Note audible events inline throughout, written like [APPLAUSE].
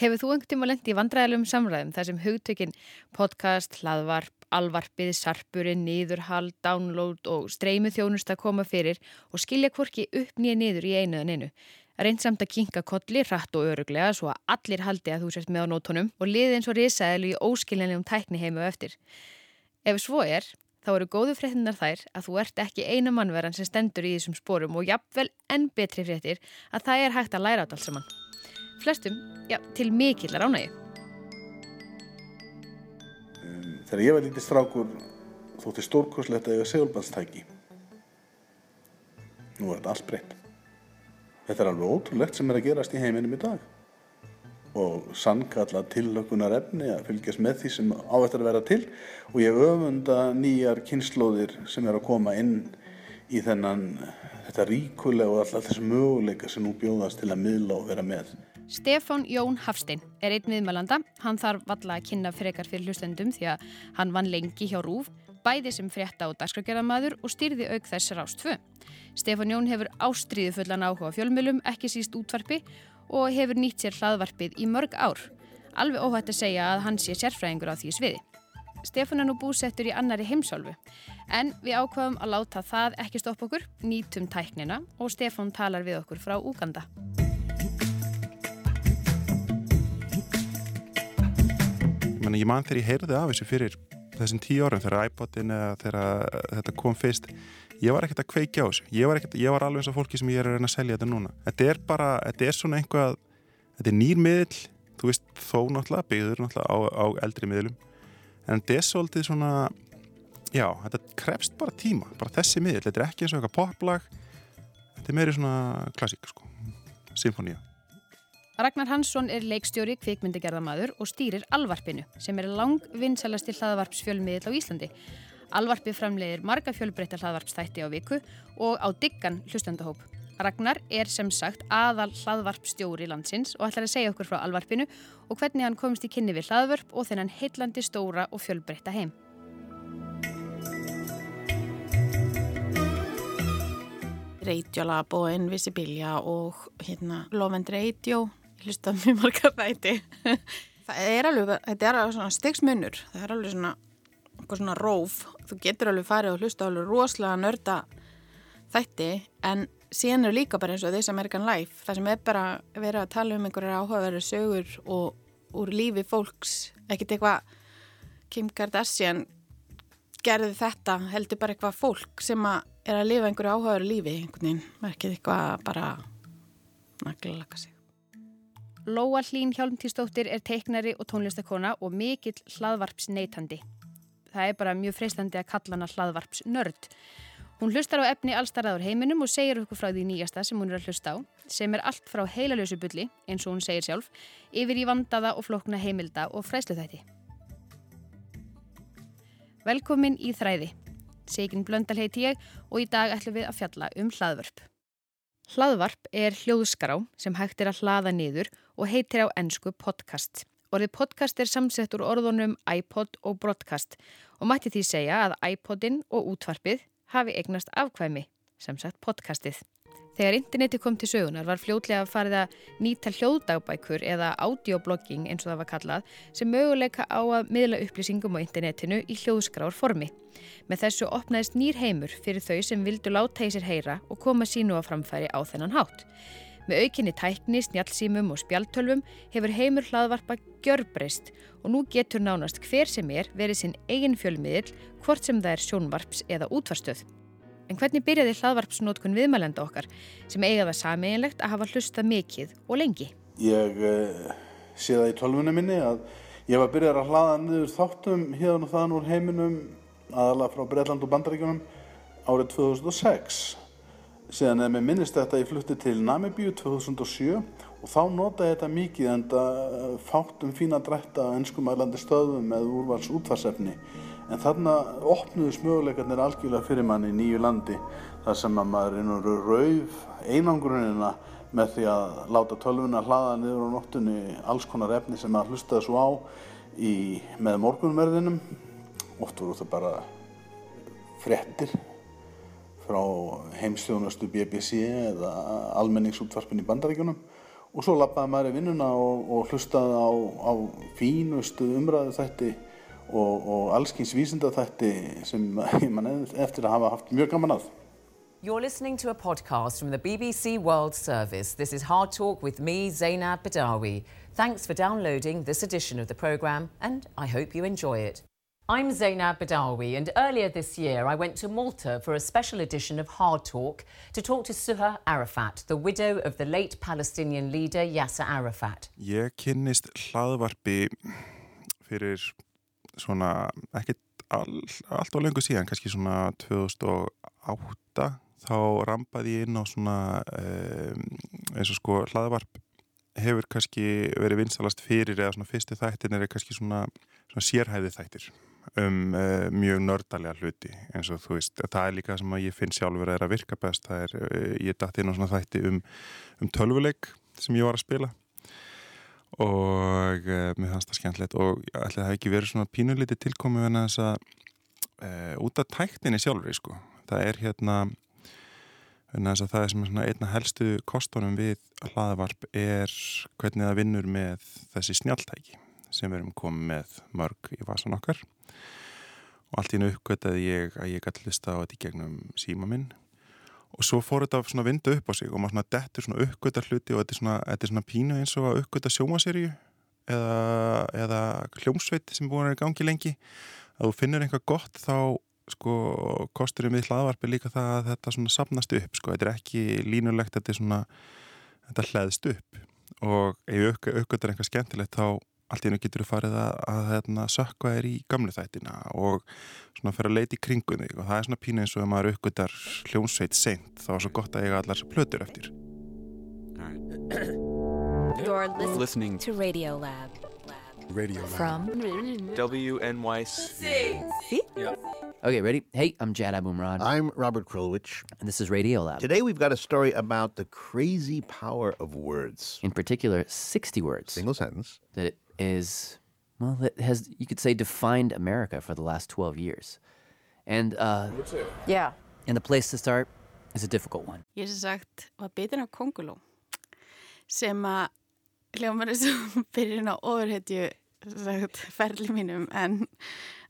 Hefur þú einhvern tíma lendi í vandræðalum samræðum þar sem hugtökin podcast, hlaðvarp, alvarpið, sarpurinn, nýðurhald, download og streymu þjónust að koma fyrir og skilja hvorki upp nýja niður í einu en einu. Reynsamt að kinka kolli, rætt og öruglega svo að allir haldi að þú sért með á nótunum og liði eins og risaðilu í óskiljanlegum tækni heimu eftir. Ef svo er, þá eru góðu fréttinar þær að þú ert ekki eina mannverðan sem stendur í þessum sporum og jafnvel enn betri fréttir að það er hægt að læra át alls saman flestum já, til mikillar ánægi. Þegar ég var lítið strákur þótti stórkoslegt að ég var segulbandstæki. Nú er þetta allt breytt. Þetta er alveg ótrúlegt sem er að gerast í heiminum í dag og sannkalla tillökunar efni að fylgjast með því sem ávægt að vera til og ég öfunda nýjar kynnslóðir sem er að koma inn í þennan þetta ríkulega og alltaf þessu möguleika sem nú bjóðast til að miðla og vera með. Stefán Jón Hafstein er einn viðmælanda. Hann þarf valla að kynna frekar fyrir hlustendum því að hann vann lengi hjá Rúf, bæði sem frétta og dagskragerðamadur og styrði auk þess rást tvö. Stefán Jón hefur ástriðu fullan áhuga fjölmjölum, ekki síst útvarpi og hefur nýtt sér hlaðvarpið í mörg ár. Alveg óhætt að segja að hann sé sérfræðingur á því sviði. Stefán er nú búsettur í annari heimsálfu en við ákvaðum að láta það ekki stoppa okkur, nýtum tæknina og Stefán talar við okkur frá Úganda. Menn ég mann þegar ég heyrði af þessu fyrir þessum tíu árum þegar iPodin eða þegar þetta kom fyrst ég var ekkert að kveikja á þessu. Ég var, ekkert, ég var alveg eins og fólki sem ég er að reyna að selja þetta núna. Þetta er bara, þetta er svona einhvað þetta er nýr miðl, þú veist þó náttúrulega, byggður náttúrulega á, á eldri miðlum en þetta er svolítið svona já, þetta krefst bara tíma bara þessi miðl, þetta er ekki eins og eitthvað poplag þetta er meiri svona klassík sko, symfónía Ragnar Hansson er leikstjóri, kvikmyndigerðamadur og stýrir Alvarpinu sem er langvinnsalasti hlaðvarpsfjölmiðil á Íslandi. Alvarpi framleiðir marga fjölbreytta hlaðvarpstætti á viku og á diggan hlustandahóp. Ragnar er sem sagt aðal hlaðvarpstjóri landsins og ætlar að segja okkur frá Alvarpinu og hvernig hann komst í kynni við hlaðvarp og þennan heillandi stóra og fjölbreytta heim. Reitjólab og Invisibilia og hérna Lovend Radio hlusta mjög marga þætti. [LAUGHS] Það er alveg, þetta er alveg svona stigsmunur, það er alveg svona svona róf, þú getur alveg farið og hlusta alveg rosalega nörda þætti, en síðan eru líka bara eins og This American Life það sem er bara verið að tala um einhverja áhugaverður sögur og úr lífi fólks, ekkert eitthvað Kim Kardashian gerði þetta, heldur bara eitthvað fólk sem að er að lifa einhverju áhugaverður lífi einhvern veginn, verkið eitthvað bara naglalaka sig Lóa Hlín Hjálmtíðsdóttir er teiknari og tónlistakona og mikill hlaðvarpsneitandi. Það er bara mjög freistandi að kalla hana hlaðvarpsnörd. Hún hlustar á efni allstarðaður heiminum og segir okkur frá því nýjasta sem hún er að hlusta á, sem er allt frá heilalösu bulli, eins og hún segir sjálf, yfir í vandaða og flokna heimilda og fræsluþætti. Velkomin í Þræði. Segin Blöndal heiti ég og í dag ætlum við að fjalla um hlaðvörp. Hlaðvarp er hljóðskrá sem hægt er að hlaða niður og heitir á ennsku podcast. Orðið podcast er samsett úr orðunum iPod og broadcast og mætti því segja að iPodin og útvarpið hafi eignast afkvæmi, sem sagt podcastið. Þegar interneti kom til sögunar var fljótlega að farið að nýta hljóðdagbækur eða audioblogging eins og það var kallað sem möguleika á að miðla upplýsingum á internetinu í hljóðskrár formi. Með þessu opnaðist nýr heimur fyrir þau sem vildu láta í sér heyra og koma sínu á framfæri á þennan hátt. Með aukinni tækni, snjálfsýmum og spjaltölvum hefur heimur hlaðvarpa gjörbreyst og nú getur nánast hver sem er verið sinn eigin fjölmiðil hvort sem það er sjónvarps eða útvarstöð. En hvernig byrjaði hlaðvarpsnótkun viðmælenda okkar sem eiga það sameinlegt að hafa hlusta mikið og lengi? Ég uh, sé það í tölvunum minni að ég var byrjað að hlaða niður þáttum hérna og þann úr heiminum aðalega frá Breitland og Bandaríkunum árið 2006. Síðan er mér minnist þetta ég flutti til Namibíu 2007 og þá nota ég þetta mikið en það fátum fína drætta ennskum aðlandi stöðum með úrvals útvarsefni en þarna opnuðu smöguleikarnir algjörlega fyrir mann í nýju landi þar sem að maður einhverju rauf einangrunina með því að láta tölvuna hlaða niður á nóttunni alls konar efni sem maður hlustaði svo á í, með morgunverðinum. Oft voru það bara frettir frá heimstjónustu BBC eða almenningsútvarpin í bandaríkunum og svo lappaði maður í vinnuna og, og hlustaði á, á fínustu umræðu þætti og, og allskins vísinda þætti sem [LAUGHS] ég man eftir að hafa haft mjög gaman að. You're listening to a podcast from the BBC World Service. This is Hard Talk with me, Zainab Badawi. Thanks for downloading this edition of the programme, and I hope you enjoy it. I'm Zainab Badawi, and earlier this year I went to Malta for a special edition of Hard Talk to talk to Suha Arafat, the widow of the late Palestinian leader Yasser Arafat. Ég kynnist hlaðvarpi fyrir svona ekkert all, allt á lengu síðan, kannski svona 2008 þá rampaði ég inn á svona um, eins og sko hlaðvarp hefur kannski verið vinsalast fyrir eða svona fyrsti þættin er kannski svona, svona sérhæði þættir um uh, mjög nördalega hluti eins og þú veist, það er líka sem að ég finn sjálfur að virka best, það er, uh, ég dætt inn á svona þætti um, um tölvuleik sem ég var að spila og uh, mér fannst það skemmtilegt. Og ætla það ekki verið svona pínuliti tilkomið en þess að út af tækninni sjálfur sko, það er hérna þess að það er sem er einna helstu kostunum við hlaðavarp er hvernig það vinnur með þessi snjáltæki sem við erum komið með mörg í vasan okkar. Og allt í nú uppgöttaði ég að ég gæti lista á þetta í gegnum síma minn og svo fór þetta svona vindu upp á sig og maður svona dettur svona uppgötta hluti og þetta er svona, þetta er svona pínu eins og að uppgötta sjómaserju eða, eða hljómsveit sem búin að vera í gangi lengi. Að þú finnur einhvað gott þá sko kosturinn við hlaðvarpi líka það að þetta svona sapnast upp sko, þetta er ekki línulegt þetta er svona, þetta hlæðist upp. Og ef aukvöldar eitthvað skemmtilegt þá allt í hennu getur þú farið að, að, að hérna, sökka þér í gamlu þættina og svona fyrir að leita í kringum þig og það er svona pínu eins og ef maður aukvöldar hljónsveit seint þá er svo gott að eiga allar plötur eftir You're listening to Radio Lab. Radio Lab. From WNYC. Yeah. Okay, ready? Hey, I'm Jad Abumrad. I'm Robert Krulwich. And this is Radio Lab. Today we've got a story about the crazy power of words. In particular, 60 words. Single sentence. That is, well, that has, you could say, defined America for the last 12 years. And, uh, Yeah. and the place to start is a difficult one. Ég sem sagt var bitin af konguló sem að hljómar er svo [LAUGHS] byrjun á ofurhetju sagt, ferli mínum en,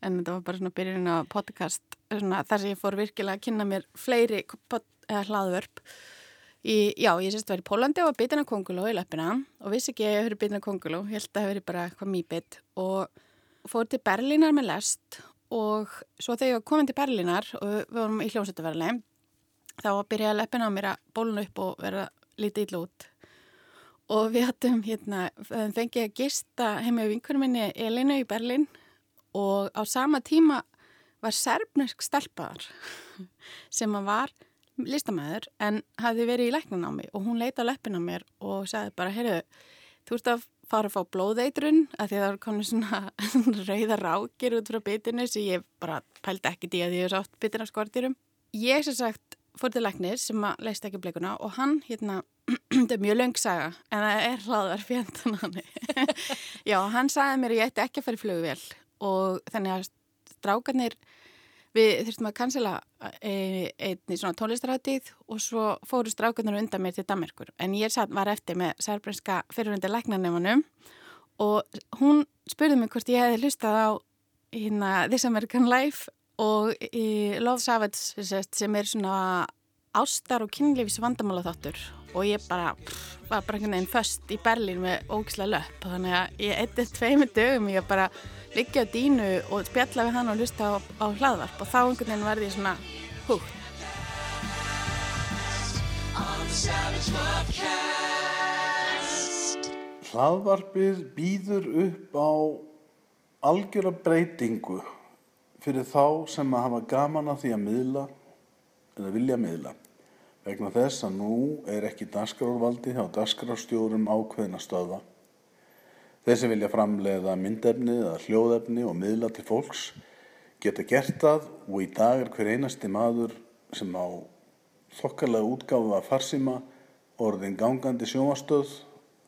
en þetta var bara svona byrjun á podcast svona, þar sem ég fór virkilega að kynna mér fleiri hlaðvörp í, já, ég sérst var í Pólandi og var bitin af konguló í löppina og vissi ekki að ég hefur bitin af konguló ég held að það hefur bara eitthvað mýbit. Og fór til Berlínar með lest og svo þegar ég komin til Berlínar og við vorum í hljómsættuverðinni þá byrjaði leppin á mér að bóluna upp og vera lítið illa út. Og við hattum hérna, fengið að gista heima í vinkunum minni Elinu í Berlin og á sama tíma var serbnesk stelpaðar [LAUGHS] sem að var listamæður en hafði verið í læknan á mig og hún leita leppin á mér og sagði bara, heyrðu, þú ert að fara að fá blóðeitrun að því að það var komin svona [LAUGHS] rauða rákir út frá bitinu sem ég bara pældi ekki í að ég hef sátt bitin af skortýrum. Ég sem sagt fór til læknir sem að leist ekki blikuna og hann, hérna, [CLEARS THROAT] þetta er mjög löng saga en það er hlaðvar fjandan hann [LAUGHS] já, hann sagði mér að ég ætti ekki að fara í flugvél og þannig að strákarnir við þurftum að cancela einni svona tónlistarættið og svo fóru strákarnir undan mér til Danmarkur en ég satt, var eftir með særbrinska fyrirhundi læknarnemanum og hún spurði mig hvort ég hefði hlustað á hérna This American Life og í Love Savage sem er svona ástar og kynlífis vandamála þáttur og ég bara pff, var bara einhvern veginn föst í Berlín með ógislega löpp þannig að ég eitt tveimu dögum ég bara liggja á dínu og spjalla við hann og hlusta á, á hlaðvarp og þá einhvern veginn verði ég svona húgt. Hlaðvarpið býður upp á algjöra breytingu fyrir þá sem að hafa gaman að því að miðla eða vilja miðla vegna þess að nú er ekki dagskrárvaldi hjá dagskrárstjórum ákveðina stöða. Þeir sem vilja framleiða myndefni eða hljóðefni og miðla til fólks geta gert það og í dag er hver einasti maður sem á þokkarlega útgáfu að farsima orðin gangandi sjómastöð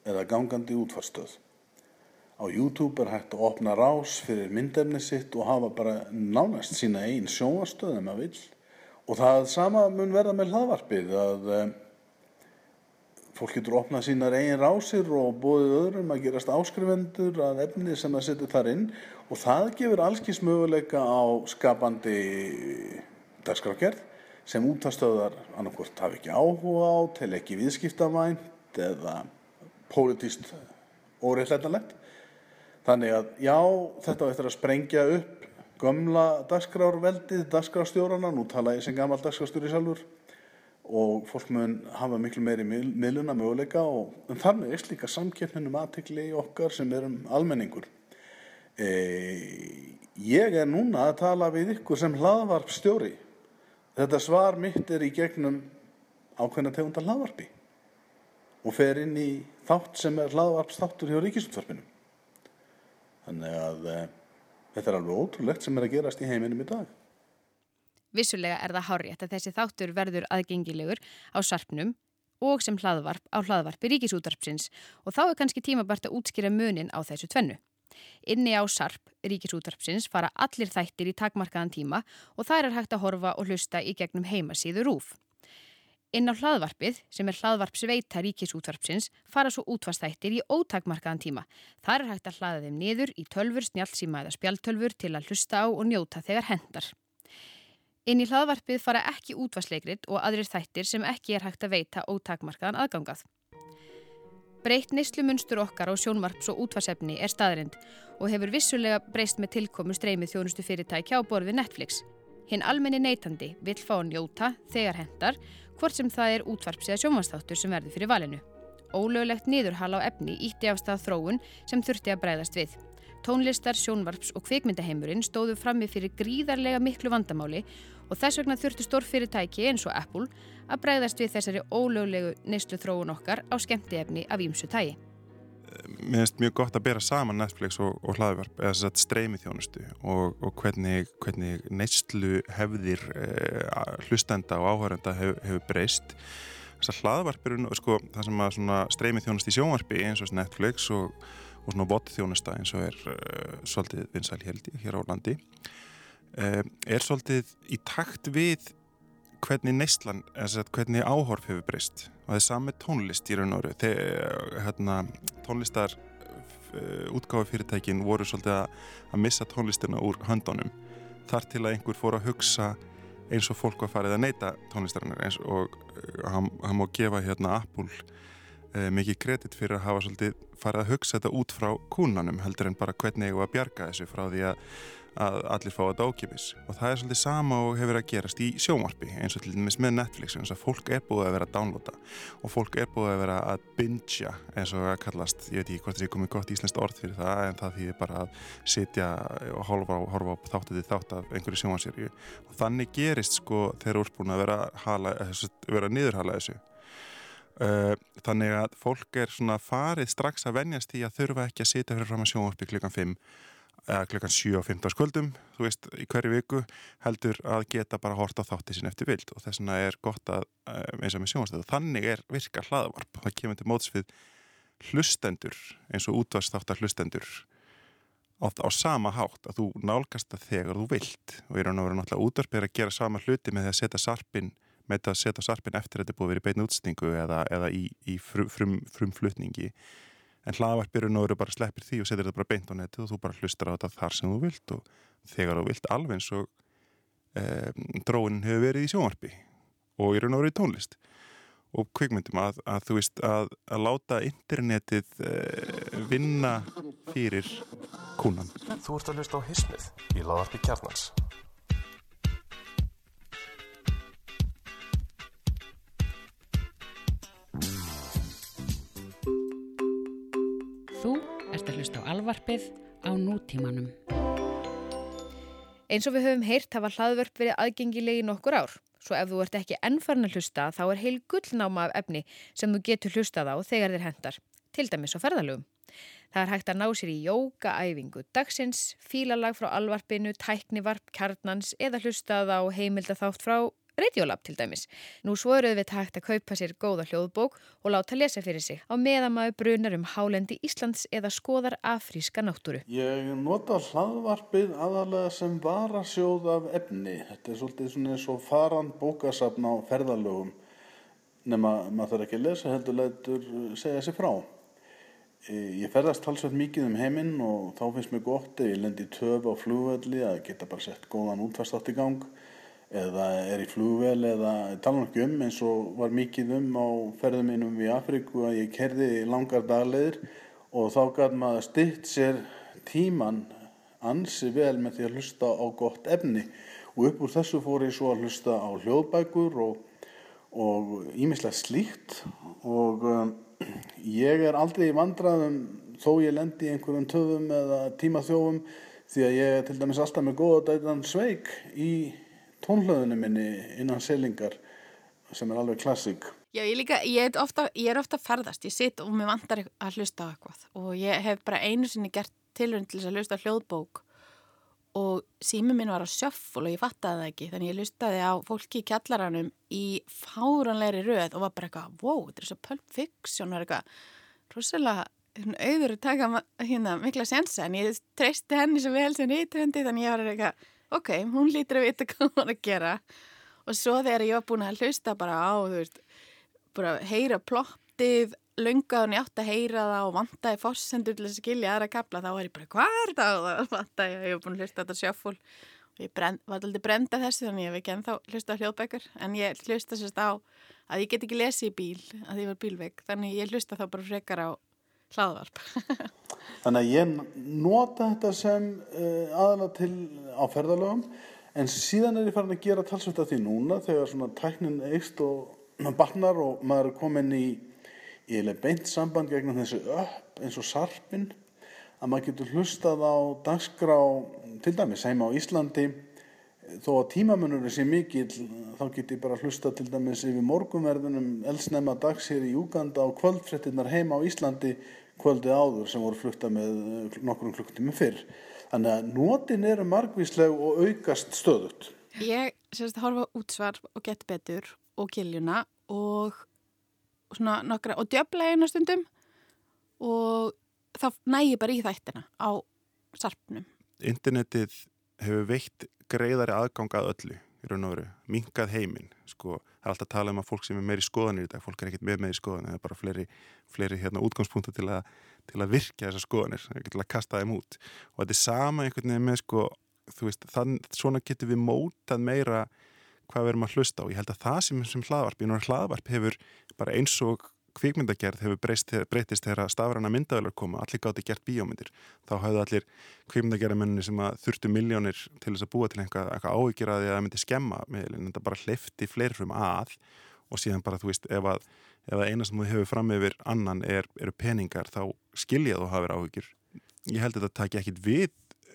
eða gangandi útfarstöð. Á YouTube er hægt að opna rás fyrir myndefni sitt og hafa bara nánast sína einn sjómastöð ef maður vill. Og það sama mun verða með hlaðvarpið að um, fólk getur opnað sínar eigin rásir og bóðið öðrum að gerast áskrifendur að efni sem það setur þar inn og það gefur allskins möguleika á skapandi dagskrákjörð sem útastöðar annarkort hafi ekki áhuga á, til ekki viðskiptavænt eða pólitíst óreittlætanlegt. Þannig að já, þetta eftir að sprengja upp gömla dagskrárveldið, dagskrárstjórana, nú tala ég sem gammal dagskrárstjóri sjálfur og fólk mun hafa miklu meiri miðluna möguleika og en þannig er slíka samkeppninum aðtikli í okkar sem erum almenningur. E, ég er núna að tala við ykkur sem hlaðvarp stjóri. Þetta svar mitt er í gegnum ákveðna tegundar hlaðvarpi og fer inn í þátt sem er hlaðvarpstáttur hjá Ríkisútvarpinu. Þannig að e, þetta er alveg ótrúlegt sem er að gerast í heiminum í dag. Vissulega er það hárétt að þessi þáttur verður aðgengilegur á sarpnum og sem hlaðvarp á hlaðvarpi ríkisútarpsins og þá er kannski tímabart að útskýra munin á þessu tvennu. Inni á sarp ríkisútarpsins fara allir þættir í takmarkaðan tíma og það er hægt að horfa og hlusta í gegnum heimasíðu rúf. Inn á hlaðvarpið, sem er hlaðvarpsveita ríkisútvarpsins, fara svo útvastættir í ótakmarkaðan tíma. Það er hægt að hlaða þeim niður í tölfur, snjálfsíma eða spjaltölfur til að hlusta á og njóta þegar hendar. Inn í hlaðvarpið fara ekki útvarsleikrit og aðrir þættir sem ekki er hægt að veita ótakmarkaðan aðgangað. Breytt neyslumunnstur okkar á sjónvarps og útvarsefni er staðrind og hefur vissulega breyst með tilkomu streymið þjónustu fyrirtækja á borði Netflix. Hinn almenni neytandi vill fá að njóta þegar hendar hvort sem það er útvarps eða sjónvarsþáttur sem verður fyrir valinu. Ólöglegt niðurhala á efni ítti af stað þróun sem þurfti að breyðast við. Tónlistar, sjónvarps og kvikmyndaheimurinn stóðu frammi fyrir gríðarlega miklu vandamáli og þess vegna þurftu stórfyrirtæki eins og Apple að breyðast við þessari ólöglegu neyslu þróun okkar á skemmtiefni af ímsu tægi. Mér finnst mjög gott að bera saman Netflix og, og hlaðverf eða þess að streymi þjónustu og, og hvernig, hvernig neyslu hefðir eh, hlustenda og áhörenda hef, hefur breyst. Þess að hlaðverf eru sko, það sem að streymi þjónustu í sjónvarpi eins og Netflix og og svona bot þjónusta eins og er uh, svolítið vinsæl heldi hér á landi uh, er svolítið í takt við hvernig neistlan, hvernig áhorf hefur breyst. Og það er sami tónlist í raun og öru hérna, tónlistar uh, útgáðu fyrirtækin voru svolítið að, missa tónlistina úr höndunum. Þar til að einhver fór að hugsa eins og fólk var farið að neyta tónlistarinnar. Eins og hann, hann má gefa hérna Apple eh, mikið kredit fyrir að hafa svolítið farið að hugsa þetta út frá kúnanum heldur en bara hvernig ég var að bjarga þessu frá því að, að allir fá þetta ákipis og það er svolítið sama og hefur að gerast í sjómarpi eins og til dæmis með Netflix eins og fólk er búið að vera að downloada. Og fólk er búið að vera að bingja eins og að kallast, ég veit ekki hvort það er komið gott íslenskt orð fyrir það en það þýðir bara að sitja og horfa á, horfa á þáttið þátt af einhverju sjómarserju og þannig gerist sko þegar úrsbúin að vera, hala, vera niðurhala þessu. Uh, þannig að fólk er svona farið strax að venjast í að þurfa ekki að sitja fyrir fram að sjónvarpi klukkan 5 eða klukkan 7 og 15 skuldum þú veist, í hverju viku heldur að geta bara horta þátti sín eftir vild. Og þess vegna er gott að uh, eins og með sjónvarstöðu, þannig er virka hlaðvarp. Það kemur til móts við hlustendur eins og útvarsþáttar hlustendur á sama hátt að þú nálgast það þegar þú vilt. Og ég er að vera náttúrulega útvarpið að gera sama hluti með því að setja sarpin með þetta að setja sarpin eftir að þetta búið að vera í beinu útstingu eða, eða í, í frum, frum, frumflutningi en hlaðvarpirinn og eru bara sleppir því og setur þetta bara beint á netið og þú bara hlustar á þetta þar sem þú vilt og þegar þú vilt alveg eins og e, dróinin hefur verið í sjónvarpi og í raun og verið í tónlist. Og kvikmyndum að, að þú veist að, að láta internetið e, vinna fyrir kúnan Þú ert að hlusta á Hismið í laðarpi kjarnans að hlusta á nútímanum. Eins og við höfum heyrt hafa hlaðvörp verið aðgengilegi nokkur ár. Svo ef þú ert ekki ennfarn að hlusta þá er heil gullnáma af efni sem þú getur hlustað á þegar þér hendar. Til dæmis á ferðalögum. Það er hægt að ná sér í jókaæfingu dagsins, fílalag frá alvarpinu, tæknivarp, kjarnans eða hlustað á heimildaþátt frá Radiolab til dæmis. Nú svo eru við hægt að kaupa sér góða hljóðbók og láta lesa fyrir sig á meðan maður brunar um hálendi Íslands eða skoðar afríska náttúru. Ég nota hlaðvarpið aðalega sem varasjóð af efni. Þetta er svolítið svona eins og faran bókasafn á ferðalögum. nema maður þarf ekki að lesa heldur lætur segja sér frá. E, ég ferðast talsveit mikið um heiminn og þá finnst mér gott ef ég lendi í töf á flugvelli að geta bara sett góðan útvarstátt í gang eða er í flugvel eða tala ekki um eins og var mikið um á ferðum mínum í Afríku að ég kerði langar dagleðir og þá gæt maður stytt sér tíman ansi vel með því að hlusta á gott efni. Og upp úr þessu fór ég svo að hlusta á hljóðbækur og ímislega slíkt. Og um, ég er aldrei í vandraðum þó ég lendi í einhverjum töfum eða tímaþjófum því að ég er til dæmis alltaf með góða dætan sveik í tónhlöðunum minni innan selingar sem er alveg klassík. Já, ég, líka, ég, er ofta, ég er ofta ferðast, ég sitt og mér vantar að hlusta á eitthvað og ég hef bara einu sinni gert tilhörn til að hlusta hljóðbók og sími minn var á sjöfful og ég fattaði það ekki þannig ég lustaði á fólki í kjallaranum í fáranleiri röð og var bara eitthvað, wow, þetta er svo pulp fiction og eitthvað, rosalega auður að taka hérna mikla sensa en ég treysti henni svo vel sem reytundi þannig ég var eitthvað, ok, hún lítur að vita [LAUGHS] hvað hún var að gera. Og svo þegar ég var búin að hlusta bara á, þú veist, bara heyra plottið lungaðun ég átt að heyra það og vantaði fórsendur til að skilja aðra kapla þá var ég bara hvað er það [LAUGHS] og það vantaði ég hef búin að hlusta þetta sjöfúl og ég brend, var alltaf brenda þessu þannig ég hef ekki ennþá hlusta hljóðbækur. En ég hlusta sérst á að ég get ekki lesið í bíl að ég var bílveik. Þannig ég hlusta þá bara frekar á hlaðvarp. [LAUGHS] Þannig að ég nota þetta sem uh, aðalega til áferðalögum en síðan er ég farin að gera talsvöld af því núna þegar svona tæknin eist og [CLEARS THROAT] barnar og maður er komin í hef beint samband gegnum þessi upp eins og sarpin að maður getur hlustað á dagskrá til dæmis heima á Íslandi. Þó að tímamunur sé mikil þá getur ég bara hlustað til dæmis yfir morgunverðunum elsnema dags hér í Júganda og kvöldfrettinnar heima á Íslandi kvöldi áður sem voru flutta með nokkrum klukktími fyrr. Þannig að nótin eru margvísleg og aukast stöðut Ég sérst að horfa útsvar og gett betur og kiljuna og svona nokkra og djöfla einu stundum og þá nægi bara í þættina á sarpnum. Internetið hefur veitt greiðari aðgang að öllu í raun og veru, mingað heiminn sko, það er alltaf að tala um að fólk sem er meiri skoðanir í dag, fólk er ekkert með meiri skoðanir það er bara fleiri, fleiri hérna útgangspunktu til að, til að virka þessar skoðanir til að kasta þeim út og þetta er sama einhvern veginn með sko, veist þann, svona getur við mótað meira hvað við erum að hlusta á. Ég held að það sem, sem hlaðvarp, ég náttúrulega hlaðvarp hefur bara eins og kvikmyndagerð hefur breytist þegar stafræna myndavelar koma, allir gátti gert bíómyndir. Þá hafðu allir kvikmyndagerðamenni sem þurftu miljónir til þess að búa til eitthvað, eitthvað áhyggjur að það myndi skemma meðlinn, þetta bara hleyfti fleirfrum að og síðan bara þú veist ef að, ef að eina sem þú hefur fram yfir annan er, eru peningar þá skiljað þú hafið áhyggjur. Ég held að þetta taki ekkit við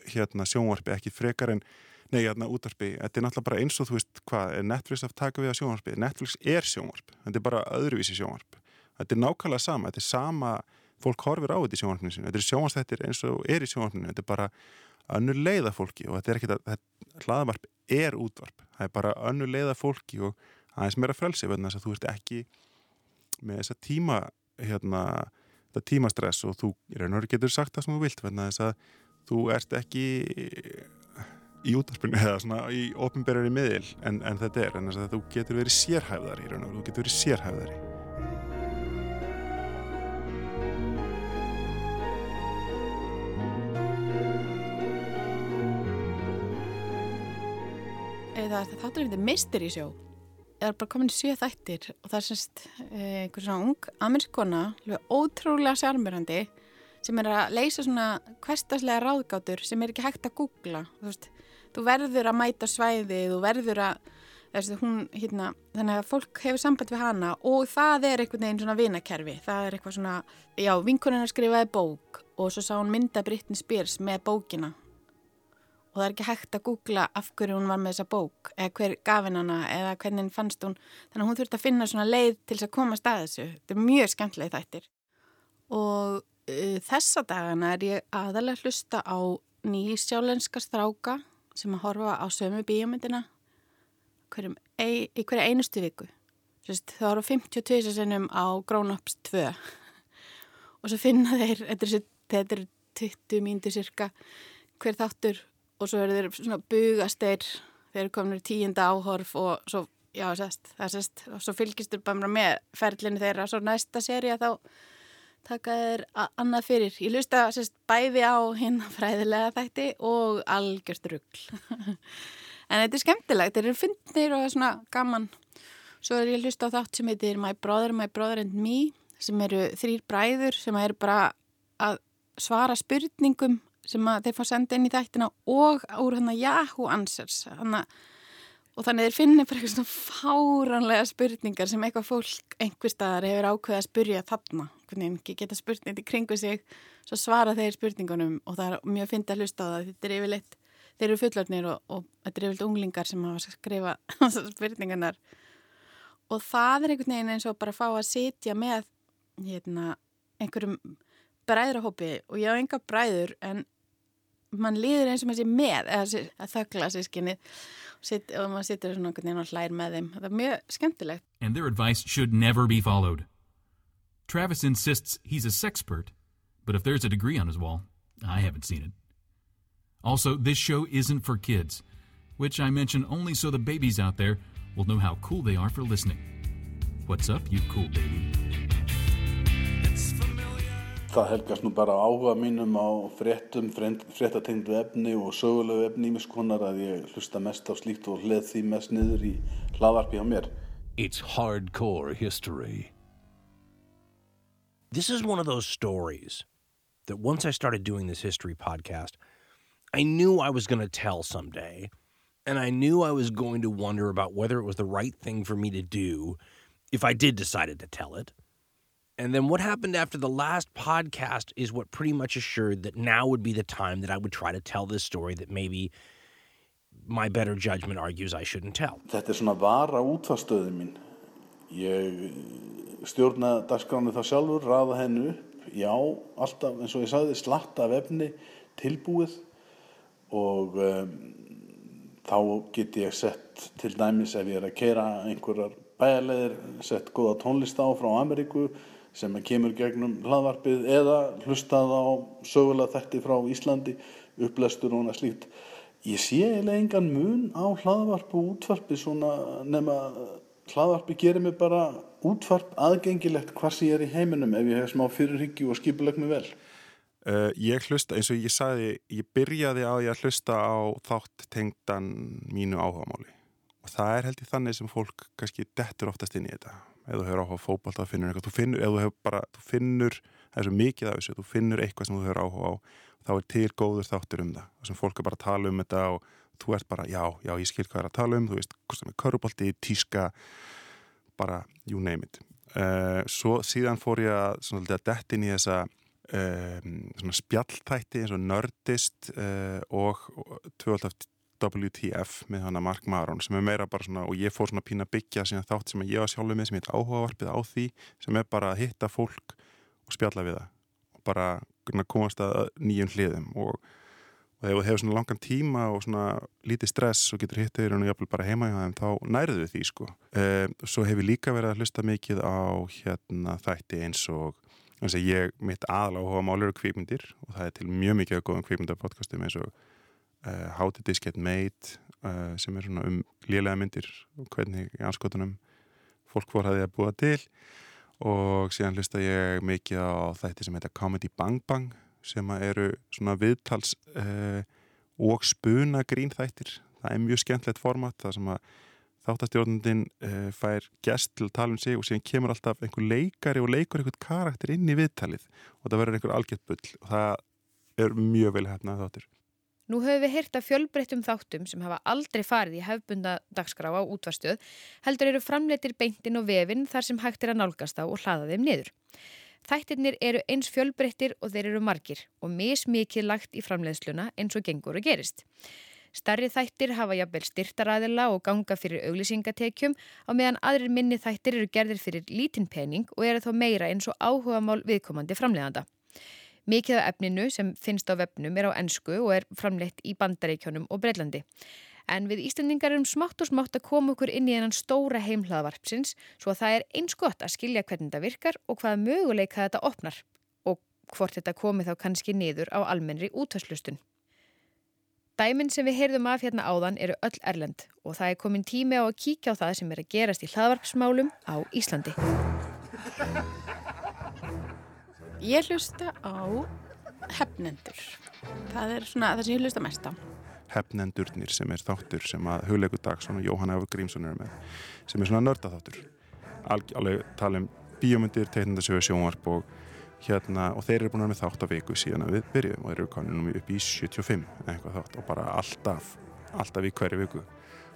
hérna sjónvarpi, ekkit frekar en Nei, hérna útvarpi, þetta er náttúrulega bara eins og þú veist hvað, Netflix að taka við á sjónvarpi Netflix er sjónvarp, þetta er bara öðruvísi sjónvarp þetta er nákvæmlega sama, þetta er sama fólk horfir á þetta í sjónvarpinu sinu þetta er sjónvarstættir eins og er í sjónvarpinu þetta er bara önnur leiða fólki og þetta er ekkit að, hlaðvarp er útvarp. Það er bara önnur leiða fólki og aðeins meira frelsi vegna þess að þú ert ekki með þessa tíma hérna, þetta tímastress og þú getur sagt það sem þú vilt vegna þess að þú ert ekki í útarpinu eða svona í ofinberðari miðil en, en þetta er, en þess að þú getur verið sérhæfðari í raun og þú getur verið sérhæfðari Það er þáttur um þetta Mystery Show. Það er bara komin í sjö þættir og það er semst eh, einhver svona ung amerskona, ótrúlega sjarmirandi sem er að leysa svona hverstaslega ráðgátur sem er ekki hægt að googla. Þú veist þú verður að mæta svæði, þú verður að þessi, hún, hérna, þannig að fólk hefur samband við hana og það er einhvern veginn svona vinakerfi, það er eitthvað svona já, vinkunina skrifaði bók og svo sá hún mynda Britney Spears með bókina og það er ekki hægt að googla af hverju hún var með þessa bók eða hver gafin hana eða hvernig fannst hún. Þannig að hún þurfti að finna svona leið til þess að koma stað þessu, þetta er mjög skemmtileg þættir. Og uh, þessa dagana er ég aðalega hlusta á nýsjálenska stráka sem að horfa á sömu bíomindina ei, í hverja einustu viku. Sest, það voru 52 sinnum á Grown Ups 2 [LAUGHS] og svo finna þeir, þetta er 20 mínúti cirka, hver þáttur og svo eru þeir svona bugast þeir, þeir eru komin í tíunda áhorf og svo já, sest, það sést, og svo fylgistur bara með ferlinu þeirra, svo næsta séri að þá taka þér annað fyrir. Ég hlusta sérst bæði á hinn fræðilega þætti og algjörst ruggl. [LAUGHS] en þetta er skemmtilegt, þetta eru fyndnir og svona gaman. Svo er ég hlusta á þátt sem heitir My Brother, My Brother and Me sem eru þrýr bræður sem eru bara að svara spurningum sem þeir fá senda inn í þættina og úr hann að Yahoo Answers. Að Og þannig þeir finnir bara eitthvað svona fáranlega spurningar sem eitthvað fólk einhver staðar hefur ákveðið að spurja þarna. Hvernig geta spurningi kringu sig, svo svara þeir spurningunum og það er mjög fyndið að hlusta á það. Þetta er yfirleitt, þeir eru fullarnir og, og þetta er yfirleitt unglingar sem hafa skrifa [LAUGHS] spurningunar. Og það er einhvern veginn eins og bara að fá að sitja með hérna, einhverjum bræðrahópi og ég á enga bræður en mann líður eins og maður sé með að þöggla sískinnið Sitt, og maður sittur svona og hlær með þeim. Það er mjög skemmtilegt. And their advice should never be followed. Travis insists he's a sexpert but if there's a degree on his wall I haven't seen it. Also, this show isn't for kids which I mention only so the babies out there will know how cool they are for listening. What's up, you cool baby? Það helgast nú bara áhuga mínum á fréttum, efni og sögulegu efni að ég hlusta mest á slíkt og því mest niður í hlaðvarpi á mér. It's hardcore history. This is one of those stories that once I started doing this history podcast, I knew I was going to tell someday, and I knew I was going to wonder about whether it was the right thing for me to do if I did decided to tell it. And then what happened after the last podcast is what pretty much assured that now would be the time that I would try to tell this story that maybe my better judgment argues I shouldn't tell. Þetta er svona vara útvarstöðu mín. Ég stjórna dagskránu það sjálfur, rafa hennu upp. Já, alltaf eins og ég sagði slatta af efni tilbúið og um, þá get ég sett til dæmis ef ég er að kera einhverjar bæjarleðir, sett góða tónlist á frá Ameríku sem kemur gegnum hlaðvarpið eða hlustað á sögulega þætti frá Íslandi, upplestur og annað slíkt. Ég sé eiginlega engan mun á hlaðvarp og útvarpi svona nema hlaðvarpi gerir mig bara útvarp aðgengilegt hvað sem ég er í heiminum ef ég hef smá fyrirhyggju og skipuleg mig vel. Uh, ég hlusta, eins og ég sagði, ég byrjaði á ég að hlusta á þátt tengdan mínu áhugamáli og það er held í þannig sem fólk kannski dettur oftast inn í þetta ef þú hefur áhuga fókbalt þá finnur eitthvað, þú finnur, ef þú hefur bara, þú finnur, það er svo mikið af þessu, þú finnur eitthvað sem þú hefur áhuga á, þá er til góður þáttur um það, þessum fólk er bara að tala um þetta og þú ert bara, já, já, ég skil hvað það er að tala um, þú veist, hvort sem er körubolti, tíska, bara, you name it. Uh, svo síðan fór ég að, svona, að dett inn í þessa um, svona spjalltætti eins og nördist uh, og, og 12 WTF með hana Mark Maron sem er meira bara svona og ég fór svona pína byggja síðan þátt sem ég var sjálfur með sem heit áhugavarpið á því sem er bara að hitta fólk og spjalla við það. Og bara komast að nýjum hliðum og, og þegar þú hefur svona langan tíma og svona lítið stress og getur hittið og jáfnvel bara heima hjá þeim þá nærðu við því sko. Um, svo hefur líka verið að hlusta mikið á hérna þætti eins og eins og ég mitt aðal áhuga málur og kvíkmyndir og það er til mjög mikið að góðum kvíkmyndapodcastum eins og uh, How Did This Get Made uh, sem er svona um lélega myndir og hvernig anskotunum fólk voru að því að búa til. Og síðan hlusta ég mikið á þætti sem heita Comedy Bang Bang sem eru svona viðtals uh, og spuna grín þættir. Það er mjög skemmtilegt format það sem að þáttastjórnundin fær gest til að tala um sig og síðan kemur alltaf einhver leikari og leikur einhvern karakter inn í viðtalið og það verður einhver algjört bull og það er mjög vel hefnað þáttur Nú höfum við heyrt af fjölbreyttum þáttum sem hafa aldrei farið í hefbunda dagskrá á útvarstöð, heldur eru framleitir beintin og vefin þar sem hægt er að nálgast á og hlaða þeim niður. Þættirnir eru eins fjölbreyttir og þeir eru margir og mismikið lagt í framleiðsluna eins og gengur og gerist. Starri þættir hafa jafnvel styrtaræðila og ganga fyrir auglýsingatekjum á meðan aðrir minni þættir eru gerðir fyrir lítinn pening og eru þá meira eins og áhuga mál viðkomandi framleiðanda. Mikið af efninu sem finnst á vefnum er á ennsku og er framleitt í bandaríkjónum og Breitlandi. En við Íslandingar erum smátt og smátt að koma okkur inn í einan stóra heimhlaðvarpsins svo að það er eins gott að skilja hvernig þetta virkar og hvaða möguleika þetta opnar og hvort þetta komi þá kannski niður á almennri útvarslustun. Dæmin sem við heyrðum af hérna áðan eru öll erlend og það er komin tími á að kíkja á það sem er að gerast í hlaðvarpsmálum á Íslandi. Ég hlusta á hefnendur. Það er svona það sem ég hlusta mest á. Hefnendurnir sem er þáttur sem að Hugleikur Dagsson og Jóhann Efur Grímsson eru með sem er svona nördaþáttur. Alveg tala um bíómyndir, teiknandasögur, sjónvarp og hérna og þeir eru búin að vera með þátt á viku síðan að við byrjuðum og þeir eru komin upp í 75 eitthvað þátt og bara alltaf alltaf í hverju viku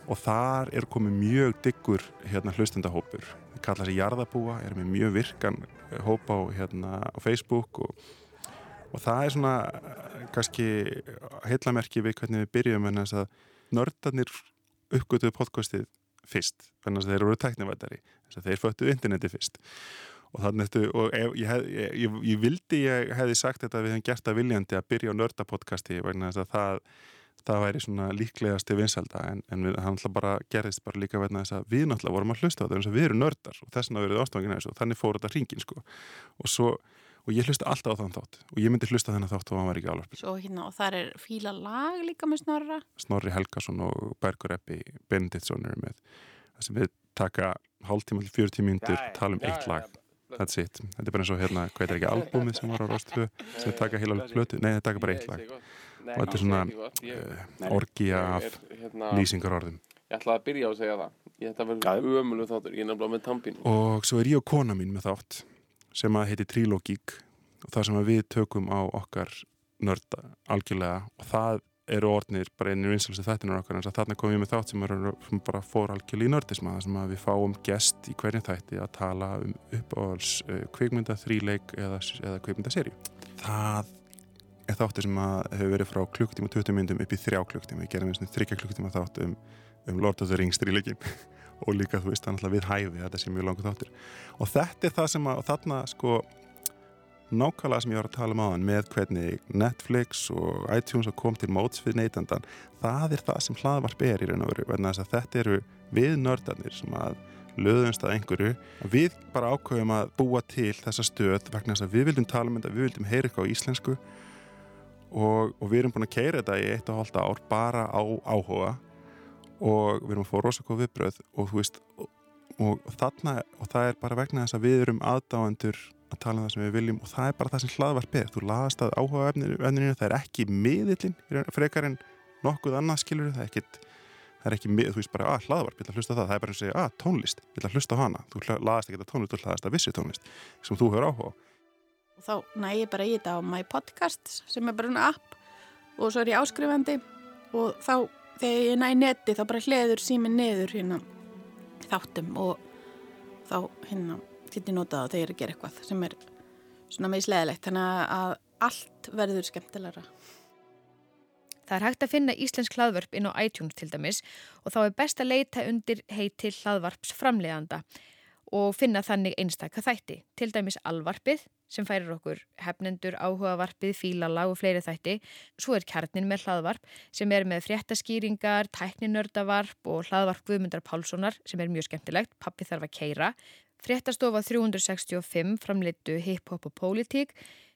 og þar er komið mjög diggur hérna hlustendahópur kalla sér Jarðabúa, er með mjög virkan hóp á, hérna, á Facebook og, og það er svona kannski heilamerki við hvernig við byrjum en þess að nördarnir uppgötuðu podcastið fyrst, þannig að þeir eru teknivættari þess að þeir föttu interneti fyrst. Og þannig ef, ég, ég, ég, ég vildi ég hefði sagt þetta að við hefum gert það viljandi að byrja á nördapodcasti vegna þess að það, það væri svona líklegast til vinsalda en, en við, hann náttúrulega bara gerðist bara líka vegna þess að við náttúrulega vorum að hlusta á þetta við erum nördar og þess vegna verið ástofangin og þannig fór þetta hringin sko. Og svo og ég hlusta alltaf á þann þátt og ég myndi hlusta þennan þátt og hann var ekki alveg Svo hérna og þar er fíla lag líka með Snorra? Snorri Helgason og Bergur Eppi Benediktsson eru með það sem við taka hálftíma til 40 mínútur tala um eitt lag. that's it, þetta er bara eins og hérna hvað er ekki [LAUGHS] albúmið sem var á Rostvö sem taka heila flötu, nei þetta taka bara eitt lag og þetta er svona uh, orgía af hérna, lýsingarorðum. Ég ætlaði að byrja á að segja það. Ég ætla að vera umölu þáttur, ég er nefnilega með tampin og svo er ég og kona mín með þátt sem að heiti Trilogík og það sem við tökum á okkar nörda algjörlega. Og það eru orðnir bara einnig vinsalstu þættinur okkar. En þarna komum við með þátt sem, er, sem bara fór algjörlega í nördisma. Þar sem við fáum gest í hverjum þætti að tala um uppáhalds uh, kveikmynda þríleik eða, eða kveikmynda serju það þáttur sem hefur verið frá klukktíma 20 myndum upp í þrjá klukktíma við gerum eins og þryggja klukktíma þátt um, um Lord of the Rings þríleikin [LAUGHS] og líka þú veist þannig að við hæfi þetta sem mjög langur þáttur. Og þetta er það sem að þarna sko nákvæmlega sem ég var að tala um á hann með hvernig Netflix og iTunes kom til móts við neytandan það er það sem hlaðvarp er í raun og veru en þetta eru við nördarnir sem að löðumst að einhverju. Við bara ákveðum að búa til þessa stöð vegna þess að við vildum tala um þetta við vildum heyra eitthvað á íslensku og, og við erum búin að keira þetta í eitt og hálta ár bara á áhuga. Og við erum að fá rosakoð viðbröð og þú veist og, og, þarna, og það er bara vegna þess að við erum aðdáendur að tala um það sem við viljum og það er bara það sem hlaðvarp er. Þú laðast að áhuga efninu það er ekki miðillin frekar en nokkuð annað skilur það er ekki, það er ekki þú veist bara að hlaðvarp, ég vil að hlusta það. Það er bara að segja að tónlist, ég vil að hlusta hana. Þú laðast ekki að tónlist, þú laðast að vissi tónlist sem þú hefur áhuga og þá næ ég bara í þetta á My Podcast sem er bara una app og svo er ég áskrifandi. Og þá þegar ég næ netti þá bara hliður símin neður hérna þáttum og þá hérna geti notað á þegar ég er að gera eitthvað sem er svona meðsleðilegt þannig að allt verður skemmtilegra. Það er hægt að finna íslensk hlaðvörp inn á iTunes til dæmis og þá er best að leita undir heiti hlaðvarps framleiðanda og finna þannig einstakka þætti, til dæmis alvarpið sem færir okkur hefnendur, áhugavarpið, fílala og fleiri þætti. Svo er kjarnin með hlaðvarp sem er með fréttaskýringar, tækninördavarp og hlaðvarp Guðmundar Pálssonar sem er mjög skemmtilegt, pappi þarf að keira. Fréttastofa 365 framleitu hip-hop og pólitík,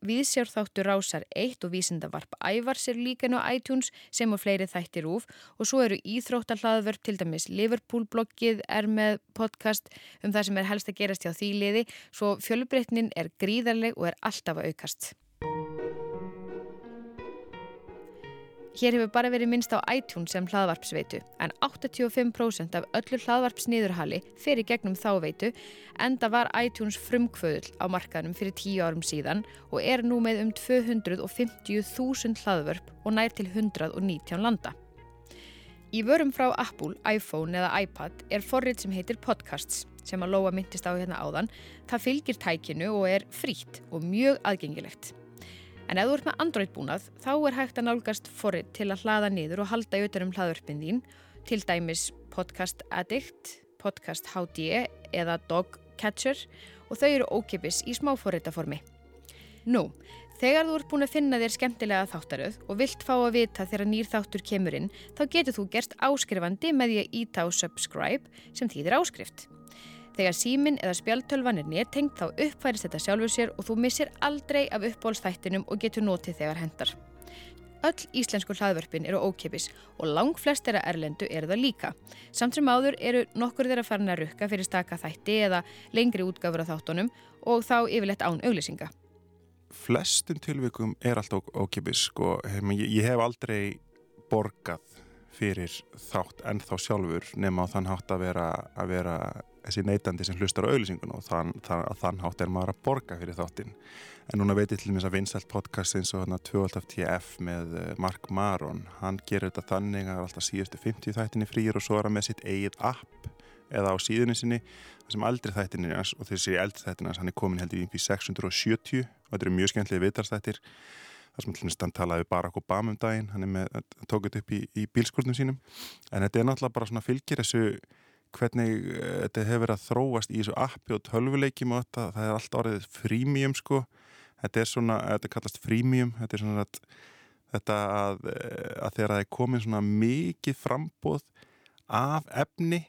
viðsjárþáttur Rásar 1 og vísindavarp Ævars er líka ná iTunes sem og fleiri þættir úf og svo eru íþróttahlaðvörp til dæmis Liverpool-bloggið er með podcast um það sem er helst að gerast hjá þýliði svo fjölbreytnin er gríðarleg og er alltaf að aukast. Hér hefur bara verið minnst á iTunes sem hlaðvarpsveitu en 85% af öllu hlaðvarpsniðurhali fyrir gegnum þá veitu enda var iTunes frumkvöðul á markaðnum fyrir 10 árum síðan og er nú með um 250.000 hlaðvörp og nær til 119 landa. Í vörum frá Apple, iPhone eða iPad er forrið sem heitir Podcasts sem að Lóa myndist á hérna áðan. Það fylgir tækinu og er frít og mjög aðgengilegt. En ef þú ert með Android búnað, þá er hægt að nálgast forrið til að hlaða niður og halda auðvitað um hlaðvörpin þín, til dæmis Podcast Addict, Podcast HD eða Dog Catcher og þau eru ókipis í smáforritaformi. Nú, þegar þú ert búin að finna þér skemmtilega þáttaröð og vilt fá að vita þegar nýr þáttur kemur inn, þá getur þú gerst áskrifandi með því að íta á subscribe sem þýðir áskrift. Þegar símin eða spjaltölvan er néttengt þá uppfærist þetta sjálfur sér og þú missir aldrei af uppbólstættinum og getur notið þegar hendar. Öll íslensku hlaðvörpin eru ókipis og lang flest þeirra erlendu eru það líka. Samt sem áður eru nokkur þeirra farin að rukka fyrir staka þætti eða lengri útgáfur af þáttunum og þá yfirleitt án auglýsinga. Flestum tilvikum er alltaf ókipis sko. ég, ég hef aldrei borgað fyrir þátt en þá sjálfur nema á þann hátt að vera, að vera þessi neytandi sem hlustar á auðlýsingun og þann, þann, þann hátt er maður að borga fyrir þáttinn. En núna veit ég til dæmis að vinsælt podcast eins og hérna 12 TF með eh, Mark Maron, hann gerur þetta þannig að alltaf síðustu 50 þættinni frýr og svo er hann með sitt eigið app eða á síðunni sinni sem aldrei þættinni og þessi eldri þættinni hann er komin heldur í 670 og þetta eru mjög skemmtilega vitarstættir þar sem hlunist hann talaði Barack Obama um daginn, hann er með, tókut upp í, í bílskurnum sínum, en þetta er náttúrulega bara svona fylgir þessu hvernig uh, þetta hefur verið að þróast í þessu appi og tölvuleikjum og þetta, það er allt orðið frímjum sko, þetta er svona, þetta kallast frímjum, þetta er svona að, þetta að, eh, að þegar það er komin svona mikið frambóð af efni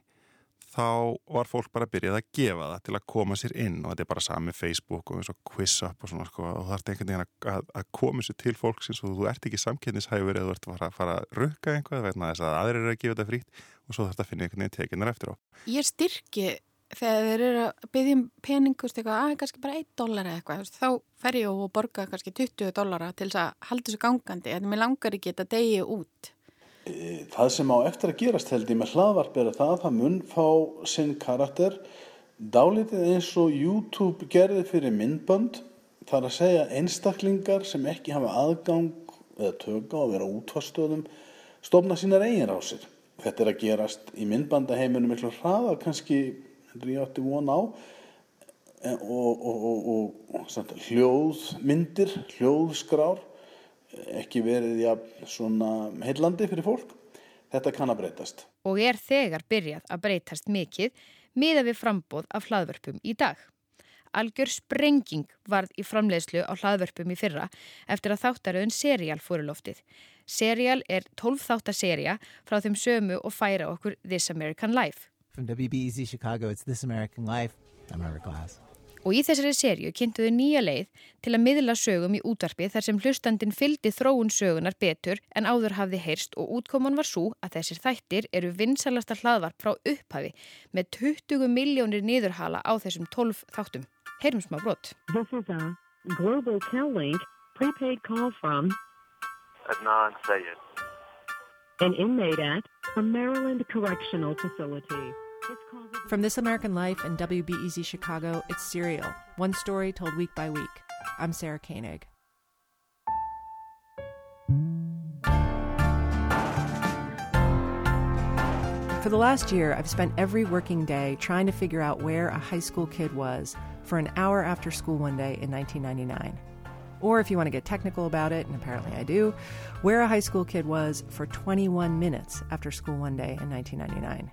þá var fólk bara að byrjað að gefa það til að koma sér inn og þetta er bara sami Facebook og eins og QuizUp og svona sko, og það er einhvern veginn að, að koma sér til fólksins og þú ert ekki samkynningshæfur eða þú ert að fara, að rukka einhvað vegna þess að aðrir eru að gefa þetta frítt og svo þarf þetta að finna einhvern veginn tekinar eftir á. Ég styrki þegar þeir eru að byggja um peningust eitthvað, að kannski bara 1 dólar eða eitthvað, þá fer ég og borga kannski 20 dólara til þess að halda þessu gangandi en mér langar ekki þetta degi út það sem á eftir að gerast held ég með hlaðvarp er að það, það mun fá sinn karakter dálítið eins og YouTube gerði fyrir myndbönd þar að segja einstaklingar sem ekki hafa aðgang eða tökka og vera útvarstöðum stofna sínar eigin á sér þetta er að gerast í myndbandaheimunum miklu hraðar kannski hendur ég átti von á. Og, og, og, og hljóðmyndir hljóðskrár ekki verið ja, svona heillandi fyrir fólk. Þetta kann að breytast. Og er þegar byrjað að breytast mikið miða við frambóð af hlaðvörpum í dag. Algjör sprenging varð í framleiðslu á hlaðvörpum í fyrra eftir að þáttaröðun serial fóru loftið. Serial er 12 þáttaserja frá þeim sömu og færa okkur This American Life. From WBEZ Chicago, it's This American Life. I'm Robert Glass. Og í þessari sériu kynntuðu nýja leið til að miðla sögum í útvarpi þar sem hlustandin fyldi þróun sögunar betur en áður hafði heyrst og útkoman var svo að þessir þættir eru vinsalasta hlaðvarp frá upphafi með 20 miljónir niðurhala á þessum 12 þáttum. Heyrum smá brot. This is a Global Tel-Link prepaid call from Adnan Sayed. An inmate at a Maryland Correctional Facility. From This American Life and WBEZ Chicago, it's Serial, one story told week by week. I'm Sarah Koenig. For the last year, I've spent every working day trying to figure out where a high school kid was for an hour after school one day in 1999. Or if you want to get technical about it, and apparently I do, where a high school kid was for 21 minutes after school one day in 1999.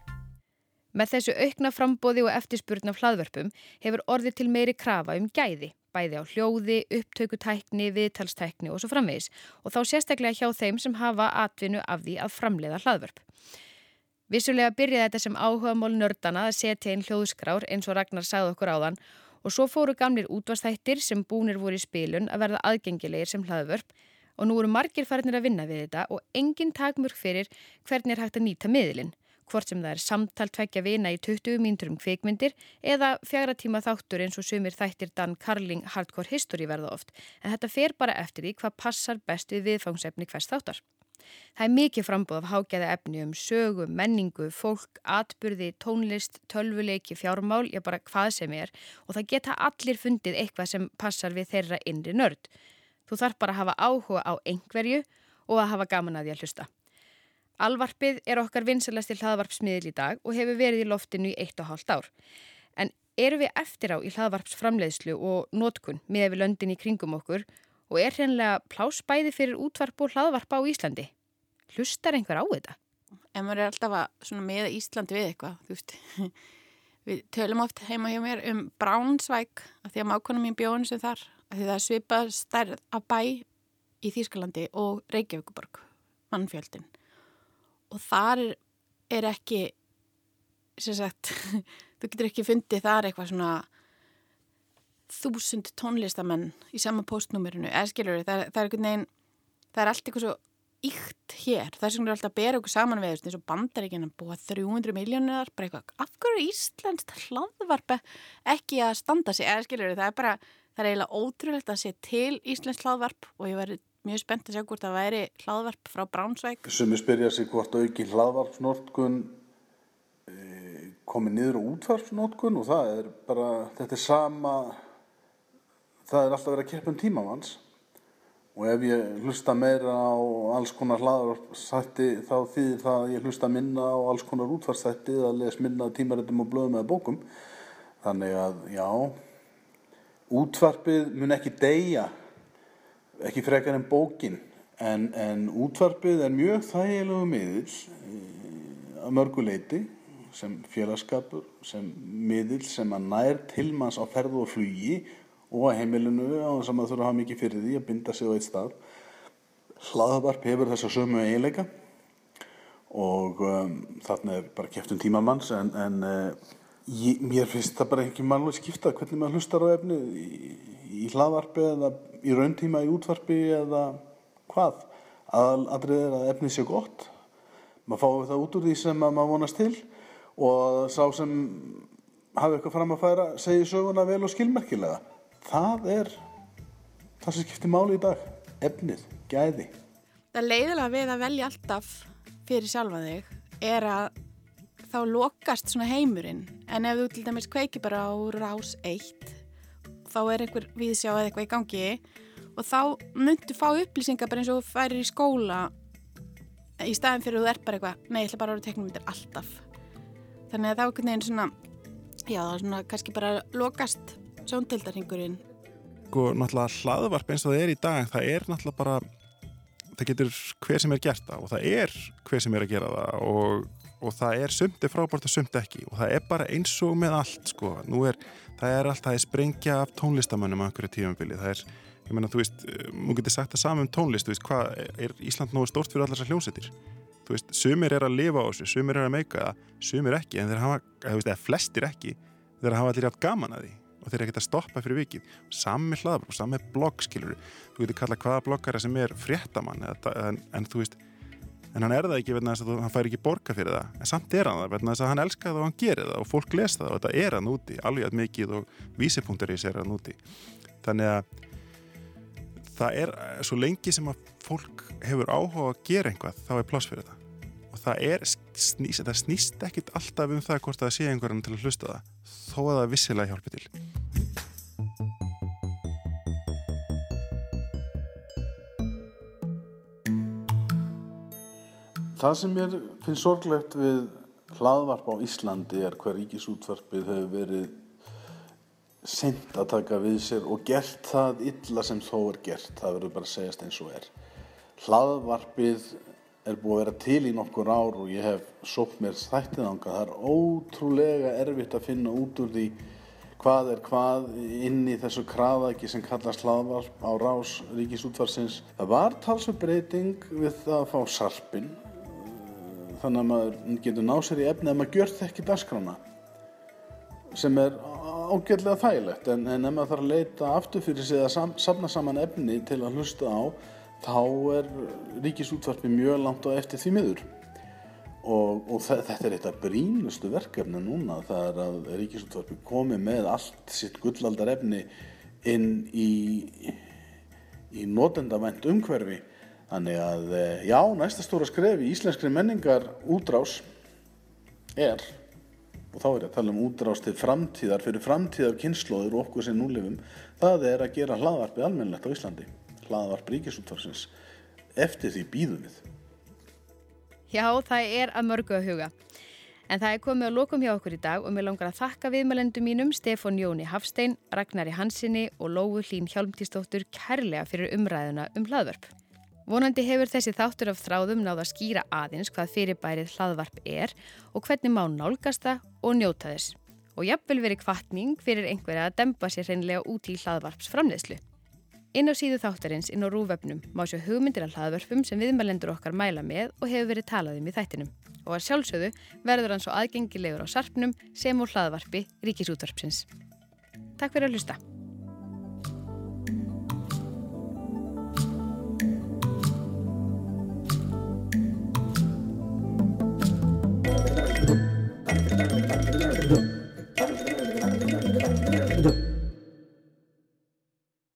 Með þessu aukna frambóði og eftirspurn af hlaðvörpum hefur orðið til meiri krafa um gæði, bæði á hljóði, upptökutækni, viðtalstækni og svo framvegis og þá sérstaklega hjá þeim sem hafa atvinnu af því að framleiða hlaðvörp. Vissulega byrjaði þetta sem áhuga mól nördana að setja inn hljóðskrár eins og Ragnar sagði okkur áðan og svo fóru gamlir útvastættir sem búnir voru í spilun að verða aðgengilegir sem hlaðvörp og nú eru margir farinir að vinna við þetta og engin takmörk fyrir hvernig er hægt að nýta miðlinn hvort sem það er samtal tvekja vina í 20 mínútur um kvikmyndir eða fjara tíma þáttur eins og sumir þættir Dan Carling Hardcore History verða oft, en þetta fer bara eftir því hvað passar best við viðfangsefni hvers þáttar. Það er mikið frambóð af hágæða efni um sögu, menningu, fólk, atburði, tónlist, tölvuleiki, fjármál, já bara hvað sem er og það geta allir fundið eitthvað sem passar við þeirra innri nörd. Þú þarf bara að hafa áhuga á einhverju og að hafa gaman að því að hlusta. Alvarpið er okkar vinsalastil hlaðvarpsmiðil í dag og hefur verið í loftinu í eitt og hálft ár. En eru við eftir á í hlaðvarpsframleiðslu og nótkun með við löndin í kringum okkur og er hreinlega plásbæði fyrir útvarp og hlaðvarp á Íslandi? Hlustar einhver á þetta? En maður er alltaf að meða Íslandi við eitthvað, þú veist. [LAUGHS] Við tölum oft heima hjá mér um Bránsvæk, af því að mákonum mín bjóðin sem þar, af því það svipað stærð af bæ í Þýskalandi og Reykjavíkuborg, mannfjöldin og þar er, ekki sem sagt [LAUGHS] þú getur ekki fundið þar eitthvað svona þúsund tónlistamenn í sama postnúmerinu, eða skilur það, það er einhvern veginn það er allt eitthvað svo ykt hér. Vegna er alltaf að bera okkur saman við þess að bandaríkina búa 300 miljónir bara eitthvað, af hverju er Íslands hlaðvarp ekki að standa sig eða skiljur það er bara, það er eiginlega ótrúlegt að sé til Íslands hlaðvarp og ég verði mjög spennt að sjá hvort það væri hlaðvarp frá Bránsvæk. Sumi spyrja sig hvort auki hlaðvarpsnótkun e, komið niður á útvarpsnótkun og það er bara, þetta er sama það er alltaf verið að keppa um tímamanns og ef ég hlusta meira á alls konar hlaðarstætti þá þýðir það að ég hlusta minna á alls konar útvarstætti eða les minna tímaritum og blöðum eða bókum þannig að já útvarpið mun ekki deyja ekki frekar en bókin en, en útvarpið er mjög þægilegu miðil eh, að mörguleiti sem félagskapur sem miðil sem að nær tilmanns á ferðu og flugi og að heimilinu á þess að maður þurfa að hafa mikið fyrir því að binda sig á eitt stað. Hlaðavarp hefur þessa sömu eiginleika og um, þarna er bara kæft um tímamanns en, en uh, ég, mér finnst það bara ekki mannlega skipta hvernig maður hlustar á efni í, í hlaðvarpi eða í rauntíma í útvarpi eða hvað. Aðaldrið er að efni sé gott. Maður fái það út úr því sem maður vonast til og sá sem hafi eitthvað fram að færa segi söguna vel og skilmerkilega það er það sem skiptir máli í dag efnið, gæði Það leiðilega við að velja alltaf fyrir sjálfa þig er að þá lokast svona heimurinn en ef þú til dæmis kveiki bara á rás 1 þá er einhver viðsjá eða eitthvað í gangi og þá myndu fá upplýsingar bara eins og þú færir í skóla í staðin fyrir að þú er bara eitthvað nei, ég ætla bara að vera teknumyndir alltaf þannig að þá er einhvern veginn svona já, það er svona kannski bara lokast sjóntildarhingurinn? Sko, náttúrulega hlaðvarp eins og það er í dag, það er náttúrulega bara, það getur hver sem er gert það og það er hver sem er að gera það og, og það er sumti frábært og sumti ekki og það er bara eins og með allt, sko. Er, það er allt, það er sprengja af tónlistamönnum á einhverju tímanbili, það er, ég menna, þú veist, mú getur sagt það saman um tónlist, þú veist, hvað, er Ísland nógu stórt fyrir allar þessar hljómsettir? Þú veist, sumir er að lifa á þessu, sumir er að meika það, sumir ekki, en þeir hafa, þú veist, eða flestir ekki, þeir hafa allir átt gaman að því og þeir ekkert að stoppa fyrir vikið sami hlaðabrú, sami blogg skilur þú getur kallað hvaða bloggara sem er fréttamann en, en þú veist en hann er það ekki vegna þess að hann fær ekki borga fyrir það. En samt er hann það vegna þess að hann elskar það og hann gerir það og fólk lesa það og þetta er hann úti alveg mikið og vísipunktur í sér hann úti. Þannig að það er svo lengi sem að fólk hefur áhuga að gera einhvað þá er pláss fyrir það. Og það er snýst, það snýst ekkit alltaf um það hvort það sé einhverjum til að hlusta það þó að það vissilega hjálpi til Það sem mér finnst sorglegt við hlaðvarp á Íslandi er hver ríkisútvarpið hefur verið sent að taka við sér og gert það illa sem þó er gert það verður bara að segjast eins og er hlaðvarpið er búið að vera til í nokkur ár og ég hef sótt mér þættiðanga. Það er ótrúlega erfitt að finna út úr því hvað er hvað inn í þessu kraðæki sem kallast hlaðvarp á rás ríkisútvarsins. Það var talsveit breyting við að fá sarpin þannig að maður getur náð sér í efni að maður gjör þekki dasgrána sem er ágjörlega þægilegt. En, en ef maður þarf að leita aftur fyrir sig að sam, samna saman efni til að hlusta á þá er ríkisútvarpi mjög langt á eftir því miður. Og, og þetta er eitt af brínustu verkefni núna það er að ríkisútvarpi komi með allt sitt gullaldar efni inn í í nótendavænt umhverfi þannig að eh, já, næsta stóra skref í íslenskri menningar útrás er og þá er ég að tala um útrás til framtíðar fyrir framtíðar kynnslóður og okkur sem núlefum það er að gera hlaðvarpið almennlegt á Íslandi hlaðvarp ríkisútvarsins eftir því býðum við. Já, það er að mörgu að huga. En það er komið að lokum hjá okkur í dag og mér langar að þakka viðmælendum mínum Stefán Jóni Hafstein, Ragnari Hansinni og Lóu Hlín Hjálmtísdóttur kærlega fyrir umræðuna um hlaðvarp. Vonandi hefur þessi þáttur af þráðum náða að skýra aðeins hvað fyrirbærið hlaðvarp er og hvernig má nálgast það og njóta þess. Og jafnvel verið kvartning fyrir einhverja að dempa sér hreinlega út í hlaðvarps framleiðslu. Inn á síðu þáttarins inn á rúvefnum má sjá hugmyndir af hlaðvörfum sem viðmælendur okkar mæla með og hefur verið talaðum í þættinum. Og að sjálfsögðu verður hann svo aðgengilegur á sarpnum sem úr hlaðvarpi Ríkisútvarpsins. Takk fyrir að hlusta.